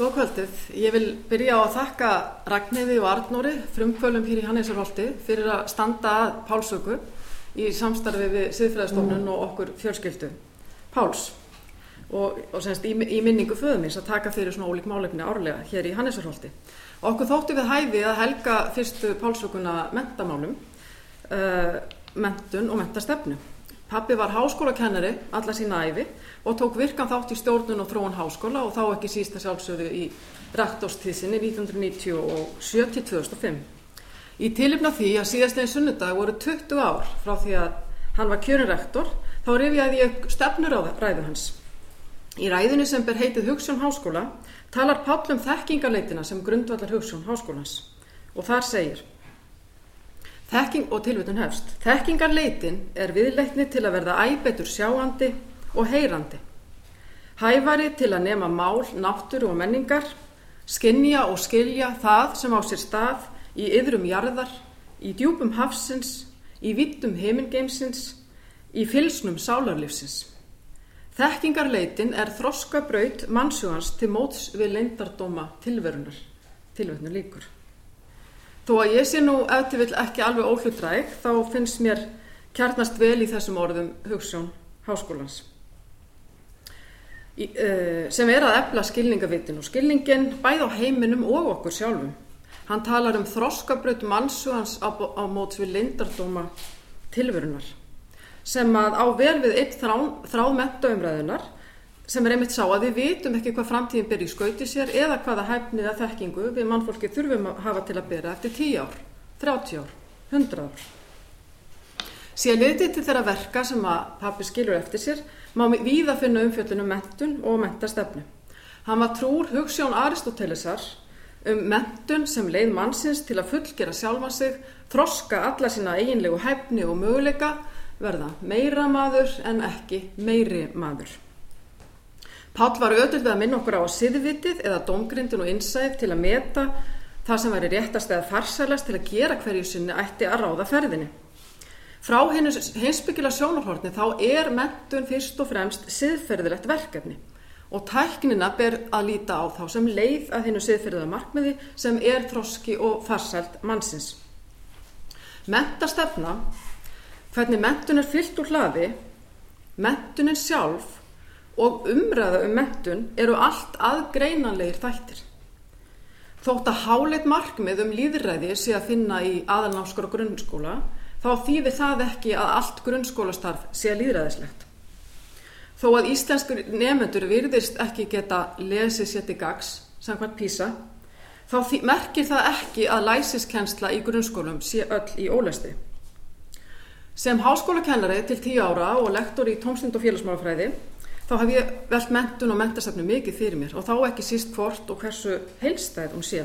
Góð kvöldið. Ég vil byrja á að þakka Ragnhiði og Arnóri, frumkvölum hér í Hannesarholti, fyrir að standa að Pálsöku í samstarfi við Siðfræðistofnun og okkur fjölskyldu. Páls og, og semst í, í minningu föðumins að taka fyrir svona ólík málefni árlega hér í Hannesarholti. Okkur þóttu við hæfi að helga fyrstu Pálsökuna mentamálum, uh, mentun og mentastefnu. Pappi var háskólakennari alla sína æfi og tók virkan þátt í stjórnun og þróun háskóla og þá ekki sísta sjálfsögðu í rektorstíðsinni 1997-2005. Í tilipna því að síðastlegin sunnudag voru 20 ár frá því að hann var kjörin rektor þá rifjaði ég stefnur á ræðu hans. Í ræðinu sem ber heitið Hugssjón háskóla talar Páll um þekkingarleitina sem grundvallar Hugssjón háskólans og þar segir Þekking og tilvitun hefst. Þekkingarleitin er viðleitni til að verða æbetur sjáandi og heyrandi. Hæfari til að nema mál, náttúru og menningar, skinja og skilja það sem á sér stað í yðrum jarðar, í djúpum hafsins, í vittum heimingeimsins, í fylsnum sálarlífsins. Þekkingarleitin er þroska braut mannsjóhans til móts við leindardóma tilverunar, tilverunur líkur. Þó að ég sé nú eftir vill ekki alveg óhlutræk þá finnst mér kjarnast vel í þessum orðum hugssjón háskólans í, uh, sem er að efla skilningavitin og skilningin bæð á heiminum og okkur sjálfum. Hann talar um þroskabraut mannsugans á, á móts við lindardóma tilverunar sem að á vel við eitt þrá, þrá mentaumræðunar sem er einmitt sá að við vitum ekki hvað framtíðin ber í skauti sér eða hvaða hæfnið að þekkingu við mannfólki þurfum að hafa til að bera eftir 10 ár, 30 ár, 100 ár. Síðan liðið til þeirra verka sem að pappi skilur eftir sér má við að finna umfjöldunum mentun og mentastefnu. Hann var trúr hugssjón Aristotelesar um mentun sem leið mannsins til að fullgera sjálfa sig, þroska alla sína eiginlegu hæfni og möguleika, verða meira maður en ekki meiri maður. Pál var öðruð við að minna okkur á siðvitið eða domgrindin og innsæð til að meta það sem væri réttast eða farsælast til að gera hverju sinni ætti að ráða ferðinni. Frá hinsbyggila sjónarhortni þá er mentun fyrst og fremst siðferðilegt verkefni og tæknina ber að líta á þá sem leið að hinnu siðferðiða markmiði sem er þroski og farsælt mannsins. Mentastefna, hvernig mentun er fyllt úr hlaði, mentunin sjálf og umræða um mentun eru allt aðgreinanlegir þættir. Þótt að háleit markmið um líðræði sé að finna í aðalnámskóra grunnskóla, þá þýðir það ekki að allt grunnskólastarf sé líðræðislegt. Þó að íslenskur nefnendur virðist ekki geta lesið sér til gags, samkvæmt písa, þá merkir það ekki að læsiskensla í grunnskólum sé öll í ólæsti. Sem háskólakennari til tíu ára og lektor í tómsnind og félagsmálafræði þá hef ég velt mentun og mentasafnu mikið fyrir mér og þá ekki síst hvort og hversu heilstæð hún sé.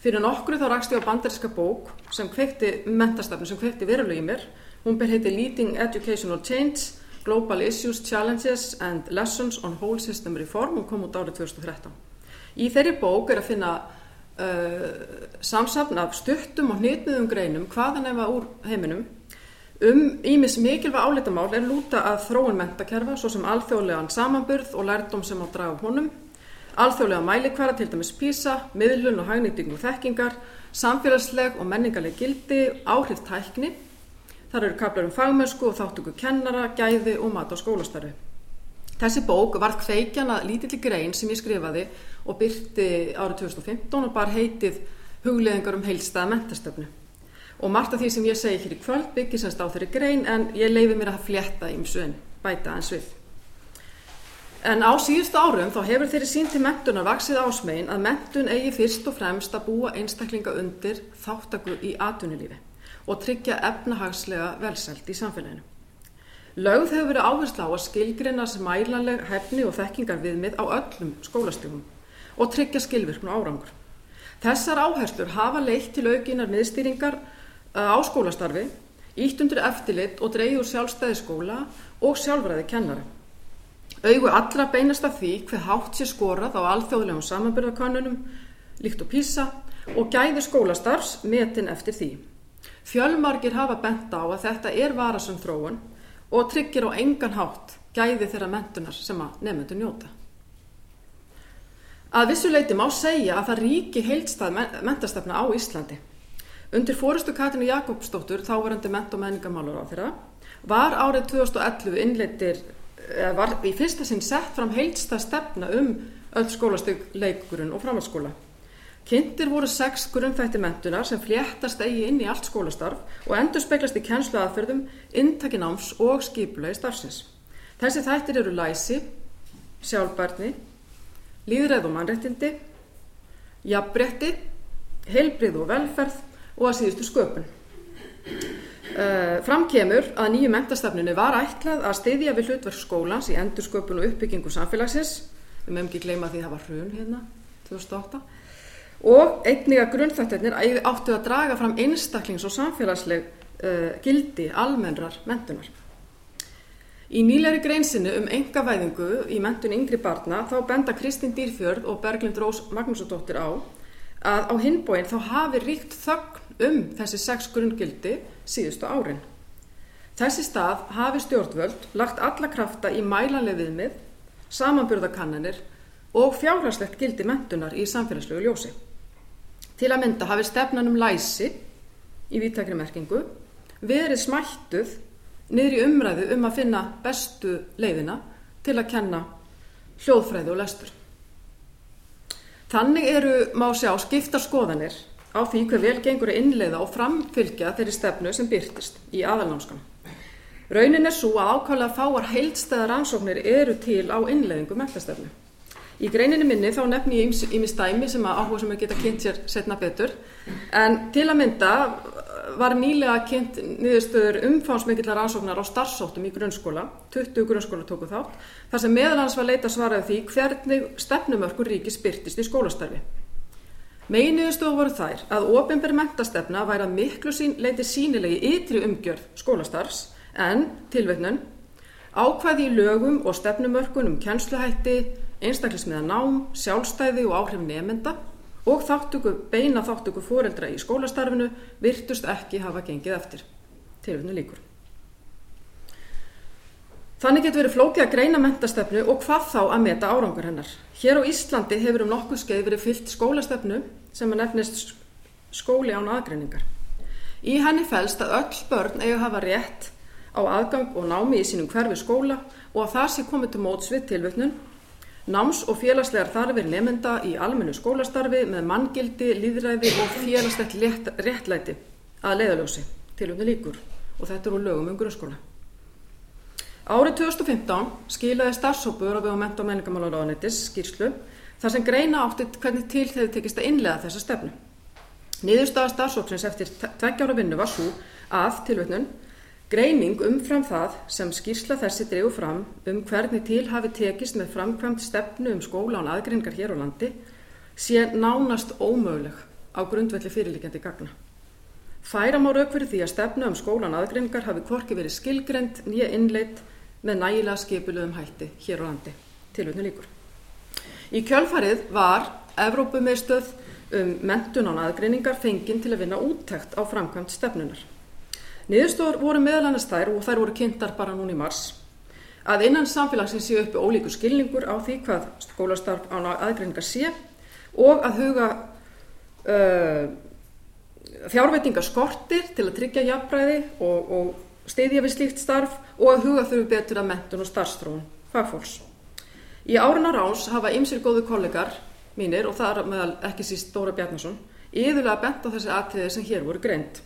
Fyrir nokkru þá rakst ég á bandariska bók sem kveikti mentastafnu, sem kveikti veruleg í mér. Hún ber heiti Leading Educational Change, Global Issues, Challenges and Lessons on Whole System Reform og kom út árið 2013. Í þeirri bók er að finna uh, samsafn af stuttum og hnitmiðum greinum hvaðan efa úr heiminum Um ímis mikilvæg áleitamál er lúta að þróun mentakerfa svo sem alþjóðlegan samanburð og lærdom sem á draga honum, alþjóðlega mælikværa til dæmis písa, miðlun og hagnýtingu þekkingar, samfélagsleg og menningarleg gildi, áhrif tækni. Þar eru kaplar um fagmennsku og þáttöku kennara, gæði og mat á skólastarfi. Þessi bók var kveikjana lítilli grein sem ég skrifaði og byrti árið 2015 og bar heitið Hugleðingar um heilstaða mentastöfnu og margt af því sem ég segi hér í kvöld byggir semst á þeirri grein en ég leifi mér að flétta í msuðin, bæta eins við. En á síðustu árum þá hefur þeirri sín til mentunar vaksið ásmegin að mentun eigi fyrst og fremst að búa einstaklinga undir þáttaku í atvinnulífi og tryggja efnahagslega velsælt í samfélaginu. Lögð hefur verið áherslu á að skilgrina sem mælanleg hefni og þekkingar viðmið á öllum skólastjófum og tryggja skilvirknu árangur. Þessar áherslur hafa leitt til aukinar miðstýringar á skólastarfi, ítt undir eftirlit og dreyður sjálfstæði skóla og sjálfræði kennara. Augu allra beinast af því hver hátt sé skorað á alþjóðlegum samanbyrðarkannunum, líkt og písa og gæði skólastarfs metin eftir því. Fjölmargir hafa bent á að þetta er varasum þróun og tryggir á engan hátt gæði þeirra mentunar sem að nefnendur njóta. Að vissuleiti má segja að það ríki heilstað mentastefna á Íslandi. Undir fórustu Katrínu Jakobsdóttur, þáverandi ment- og menningamálur á þeirra, var árið 2011 innleitir, var í fyrsta sinn sett fram heilstað stefna um öll skólastug leikurinn og framhaldsskóla. Kynntir voru sex grunnfætti mentunar sem fléttast eigi inn í allt skólastarf og endur speglast í kennslu aðferðum, intakináms og skipula í starfsins. Þessi þættir eru læsi, sjálfbarni, líðræð og mannrettindi, jafnbretti, heilbrið og velferð og að síðustu sköpun. Uh, fram kemur að nýju mentastafninu var ætlað að styðja við hlutverk skólans í endursköpun og uppbyggingu samfélagsins við meðum ekki gleyma því að það var hrun hérna 2008 og einnig að grunnþættirnir áttu að draga fram einstaklings og samfélagsleg uh, gildi almennrar mentunar. Í nýleiri greinsinu um engavæðingu í mentun yngri barna þá benda Kristín Dýrfjörð og Berglind Rós Magnúsdóttir á að á hinbóin þá hafi ríkt þögn um þessi sex grunngildi síðustu árin. Þessi stað hafi stjórnvöld lagt alla krafta í mælanlega viðmið, samanburðakannanir og fjárhagslegt gildi mentunar í samfélagslegu ljósi. Til að mynda hafi stefnan um læsi í víttakri merkingu verið smættuð niður í umræðu um að finna bestu leiðina til að kenna hljóðfræði og lestur. Þannig eru, má sjá, skiptar skoðanir á því hver vel gengur að innleiða og framfylgja þeirri stefnu sem byrtist í aðalnámskan. Raunin er svo að ákvæmlega fáar heildstæðar ansóknir eru til á innleiðingu mentastefnu. Í greininni minni þá nefni ég ími stæmi sem að áhuga sem að geta kynnt sér setna betur en til að mynda var nýlega kynnt niðurstöður umfánsmikillar ansóknar á starfsóttum í grunnskóla, 20 grunnskóla tóku þátt, þar sem meðal hans var leita svaraði því hvernig stefnumörkur ríkis byrtist í skólastarfi. Meginuðustofu voru þær að ofinberi mentastefna væri að miklu sín, leiti sínilegi ytri umgjörð skólastarfs en, tilveitnun, ákvæði í lögum og stefnumörkun um kennsluhætti, einstaklismiða nám, sjálfstæði og áhrif nefnda og þáttöku, beina þáttöku fóreldra í skólastarfinu virtust ekki hafa gengið eftir. Tilveitnu líkur. Þannig getur verið flókið að greina mentastefnu og hvað þá að meta árangur hennar. Hér á Íslandi hefur um nokkuð skeið verið fyllt skólastefnu sem að nefnist skóli án aðgreiningar. Í henni fælst að öll börn eiga hafa rétt á aðgang og námi í sínum hverfi skóla og að það sé komið til mótsvið tilvötnun, náms- og félagslegar þarfir nefnda í almennu skólastarfi með manngildi, líðræði og félagslegt réttlæti að leiðaljósi, tilvötnu líkur og þetta eru lögum um grunnskóla. Árið 2015 skilaði starfsópur á á menta og menningamálaráðanettis skýrslu þar sem greina átti hvernig til þeir tekist að innlega þessa stefnu. Niðurstaða starfsópsins eftir tveggjára vinnu var svo að, tilvötnun, greining umfram það sem skýrsla þessi dregu fram um hvernig til hafi tekist með framkvæmt stefnu um skóla án aðgreiningar hér á landi sé nánast ómöguleg á grundvelli fyrirlikjandi gagna. Færa má rauk fyrir því að stefnu um skólan aðgreiningar hafi korki verið skilgrend, nýja innleitt með nægilega skipuluðum hætti hér á landi. Tilvötnu líkur. Í kjölfarið var Evrópumeistöð um mentun án aðgreiningar fenginn til að vinna úttækt á framkvæmt stefnunar. Niðurstofur voru meðal annars þær og þær voru kynntar bara núni í mars að innan samfélagsins sé uppi ólíkur skilningur á því hvað skólastarf án aðgreiningar sé og að huga uh, fjárveitingar skortir til að tryggja jafnbræði og, og stiðja við slíkt starf og að huga þurfu betur að mentun og starfstrón fagfólks. Í áruna rás hafa ymsir góðu kollegar mínir og það er meðal ekki síst Dóra Bjarnason yðurlega bent á þessi atriði sem hér voru greint.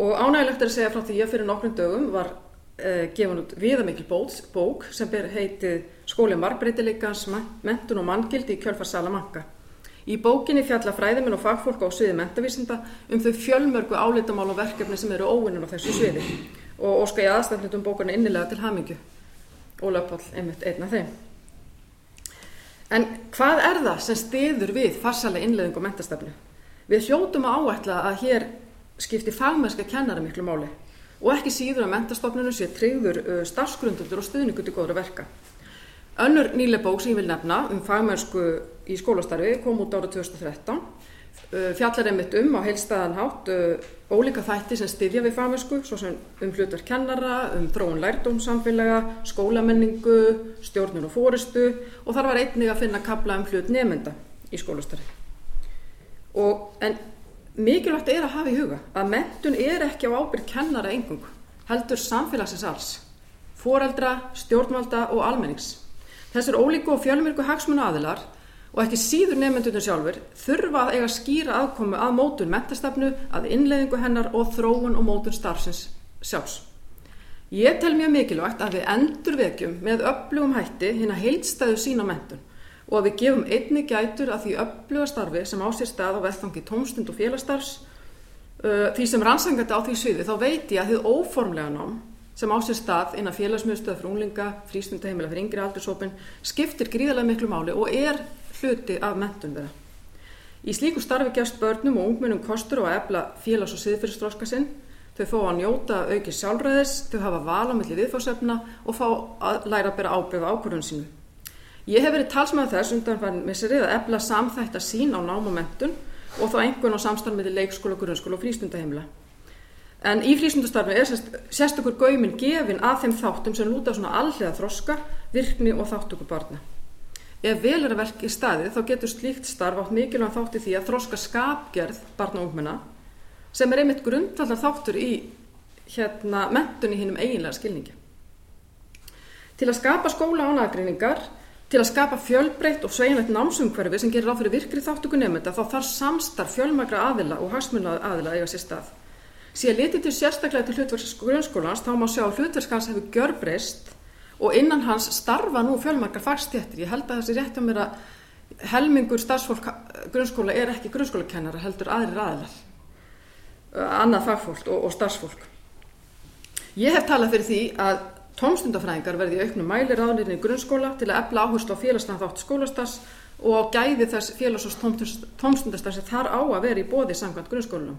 Og ánægilegt er að segja frá því að fyrir nokkrum dögum var uh, gefin út viðamikil bók sem ber heitið Skóli margbreytileikans, mentun og manngildi í kjölfar Salamanca. Í bókinni fjalla fræðiminn og fagfólk á sviði mentavísinda um þau fjölmörgu álitamál og verkefni sem eru óvinnun á þessu sviði og óska ég aðstændum bókana innilega til hamingju. Ólaf Páll, einmitt einn af þeim. En hvað er það sem stiður við farsalega innleðing og mentastefnu? Við hljótum að áætla að hér skipti fagmennska kennara miklu máli og ekki síður að mentastofnunum sé tryggður starfsgrundur og stuðningur til góðra verka. Önnur nýlega bók sem ég vil nefna um fagmennsku í skólastarfi kom út ára 2013 fjallar einmitt um á heilstæðan hátt ólíka þætti sem styðja við fagmennsku, svo sem um hlutverk kennara, um þróun lærdómsamfélaga, skólamenningu, stjórnun og fóristu og þar var einnig að finna kabla um hlut nefnda í skólastarfi. En mikilvægt er að hafa í huga að mentun er ekki á ábyrg kennara engung, heldur samfélagsins alls, foreldra, stjórnvalda og almennings. Þessir ólíku og fjölmyrku hagsmunu aðilar og ekki síður nefnendunum sjálfur þurfa að eiga skýra aðkomi að mótun mentastafnu, að innleiðingu hennar og þróun og mótun starfsins sjálfs. Ég tel mjög mikilvægt að við endurvekjum með öflugum hætti hinn að heilstæðu sína mentun og að við gefum einni gætur að því öfluga starfi sem á sér stað á vettfangi tómstund og félastarfs. Því sem rannsangandi á því sviði þá veit ég að þið óformlega nám sem á sér stað innan félagsmjöðstöða fyrir unglinga, frístundaheimila fyrir yngri aldursópin skiptir gríðarlega miklu máli og er hluti af mentun þeirra. Í slíku starfi gefst börnum og ungmennum kostur og að efla félags- og siðfyrirstróska sinn. Þau fá að njóta auki sjálfræðis, þau hafa val á milli viðfársefna og fá að læra að bera ábyrð á ákvörðun sínu. Ég hef verið talsmaður þess undanfæðin misserið að efla samþætta sín á nám og þá einhvern á samstarfmiði leikskóla, grunnskóla og frístundaheimila. En í frístundastarfi er sérstakur gaumin gefin að þeim þáttum sem lúta svona allega þroska, virkni og þáttöku barna. Ef vel er að verka í staðið þá getur slíkt starf átt mikilvæg þátti því að þroska skapgerð barna og ungmenna sem er einmitt grundvallar þáttur í hérna, mentun í hinnum eiginlega skilningi. Til að skapa skóla ánagreiningar, til að skapa fjölbreytt og sveinlegt námsumhverfi sem gerir á fyrir virkri þáttöku nefnda þá þarf samstarf fjölmagra aðila og hagsmunnaði aðila eiga sér stað. Síðan litið til sérstaklega til hlutverks grunnskólans þá má sjá að hlutverskans hefur gjörbreyst og innan hans starfa nú fjölmarkar fagstjættir. Ég held að þessi rétt á mér að helmingur starfsfólk grunnskóla er ekki grunnskólakennara heldur aðrir aðlar, annað fagfólk og, og starfsfólk. Ég hef talað fyrir því að tómstundafræðingar verði auknum mæli ráðnirinn í grunnskóla til að efla áherslu á félagslega þátt skólastars og gæði þess félags- og tómstundastar sem þar á að vera í bóði samkvæmt grunnskólanum.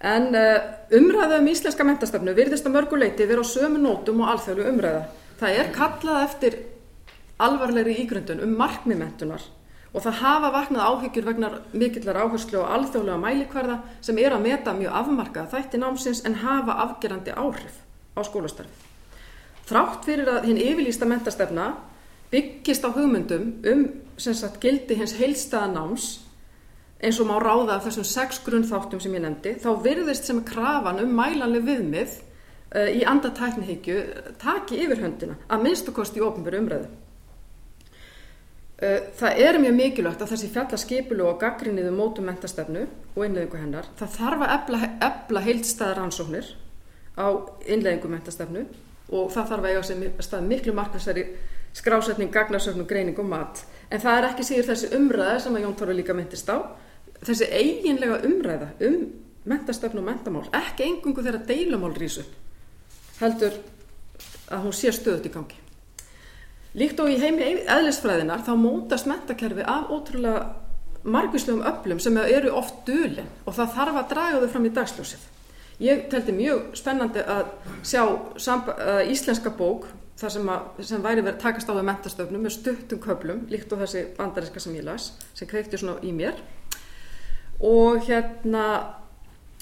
En uh, umræða um íslenska mentastöfnu virðist að mörguleiti vera á sömu nótum og alþjóðlu umræða. Það er kallað eftir alvarlegri ígrundun um markmiðmentunar og það hafa vaknað áhyggjur vegna mikillar áherslu og alþjóðlega mælikvarða sem er að meta mjög afmarkað þætti námsins en hafa afgerandi áhrif á skólastarfið. Þrátt fyrir að hinn yfirlýsta mentastefna byggist á hugmyndum um sagt, gildi hins heilstaða náms eins og má ráða af þessum sex grunnþáttum sem ég nefndi, þá virðist sem krafan um mælanleg viðmið uh, í andatæknihyggju taki yfir höndina, að minnstu kosti í ofnböru umræðu. Uh, það er mjög mikilvægt að þessi fjallarskipilu og gaggrinniðu mótum mentastefnu og innleðingu hennar, það þarf að ebla, ebla heildstæðar ansóknir á innleðingu mentastefnu og það þarf að eiga sem stað miklu markværsari skrásetning, gagnarsöfnum, greining og mat. En það er ekki síður þessi umræða sem að Jón Tóru líka myndist á, þessi eiginlega umræða um mentastöfn og mentamál, ekki engungu þegar deilumál rýsu heldur að hún sé stöðut í gangi. Líkt og í heimi eðlisfræðinar þá mótast mentakerfi af ótrúlega margvíslegum öflum sem eru oft dölin og það þarf að draga þau fram í dagsljósið. Ég teldi mjög spennandi að sjá íslenska bók sem, að, sem væri verið að takast á það mentastöfnum með stuttum köplum, líkt og þessi bandariska sem ég las, sem kreikti svona í mér og hérna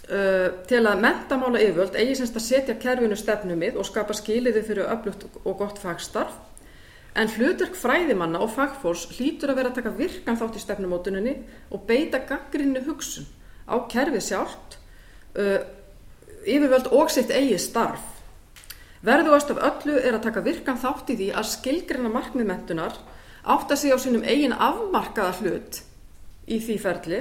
uh, til að mentamála yfirvöld eigi semst að setja kerfinu stefnumið og skapa skiliði fyrir öflugt og gott fagstarf. En hlutverk fræðimanna og fagfólks hlýtur að vera að taka virkan þátt í stefnumótuninni og beita gaggrinni hugsun á kerfið sjálft uh, yfirvöld og sitt eigi starf. Verðuast af öllu er að taka virkan þátt í því að skilgrina markmiðmentunar átt að segja á sínum eigin afmarkaða hlut í því ferli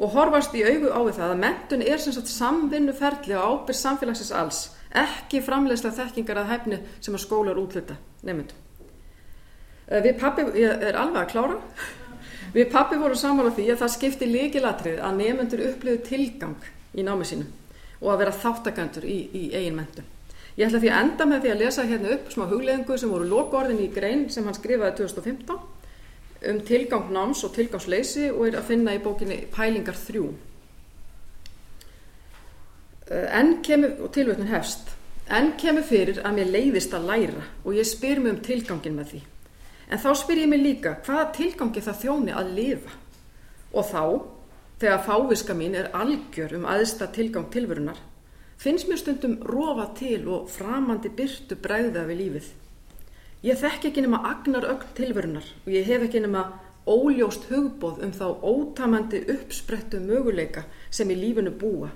og horfast í augu á það að mentun er sem sagt samvinnuferli á ábyrg samfélagsins alls, ekki framlegslega þekkingar að hæfni sem að skólar útluta nefndum. Eh, við pappi, ég er alveg að klára, við pappi vorum samála því að það skipti líkilatrið að nefndur upplöðu tilgang í námi sínu og að vera þáttakandur í, í eigin mentun. Ég ætla því að enda með því að lesa hérna upp smá hugleðingu sem voru lokaorðin í grein sem hann skrifaði 2015 um tilgang náms og tilgangsleysi og er að finna í bókinni Pælingar 3. Eh, enn kemur, og tilvöldin hefst, enn kemur fyrir að mér leiðist að læra og ég spyr mér um tilgangin með því. En þá spyr ég mér líka hvaða tilgangi það þjóni að lifa og þá þegar fáviska mín er algjör um aðsta tilgang tilverunar, finnst mér stundum rofa til og framandi byrtu bregða við lífið. Ég þekk ekki nema agnar ögn tilverunar og ég hef ekki nema óljóst hugbóð um þá ótamandi uppsprettu möguleika sem í lífinu búa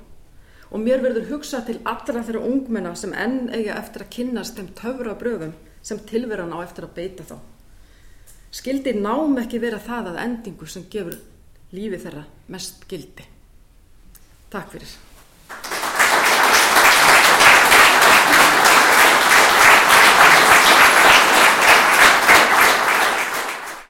og mér verður hugsa til allra þeirra ungmenna sem enn eiga eftir að kynnast þeim töfra bröðum sem tilveran á eftir að beita þá. Skildi nám ekki vera það að endingu sem gefur lífi þeirra mest gildi. Takk fyrir.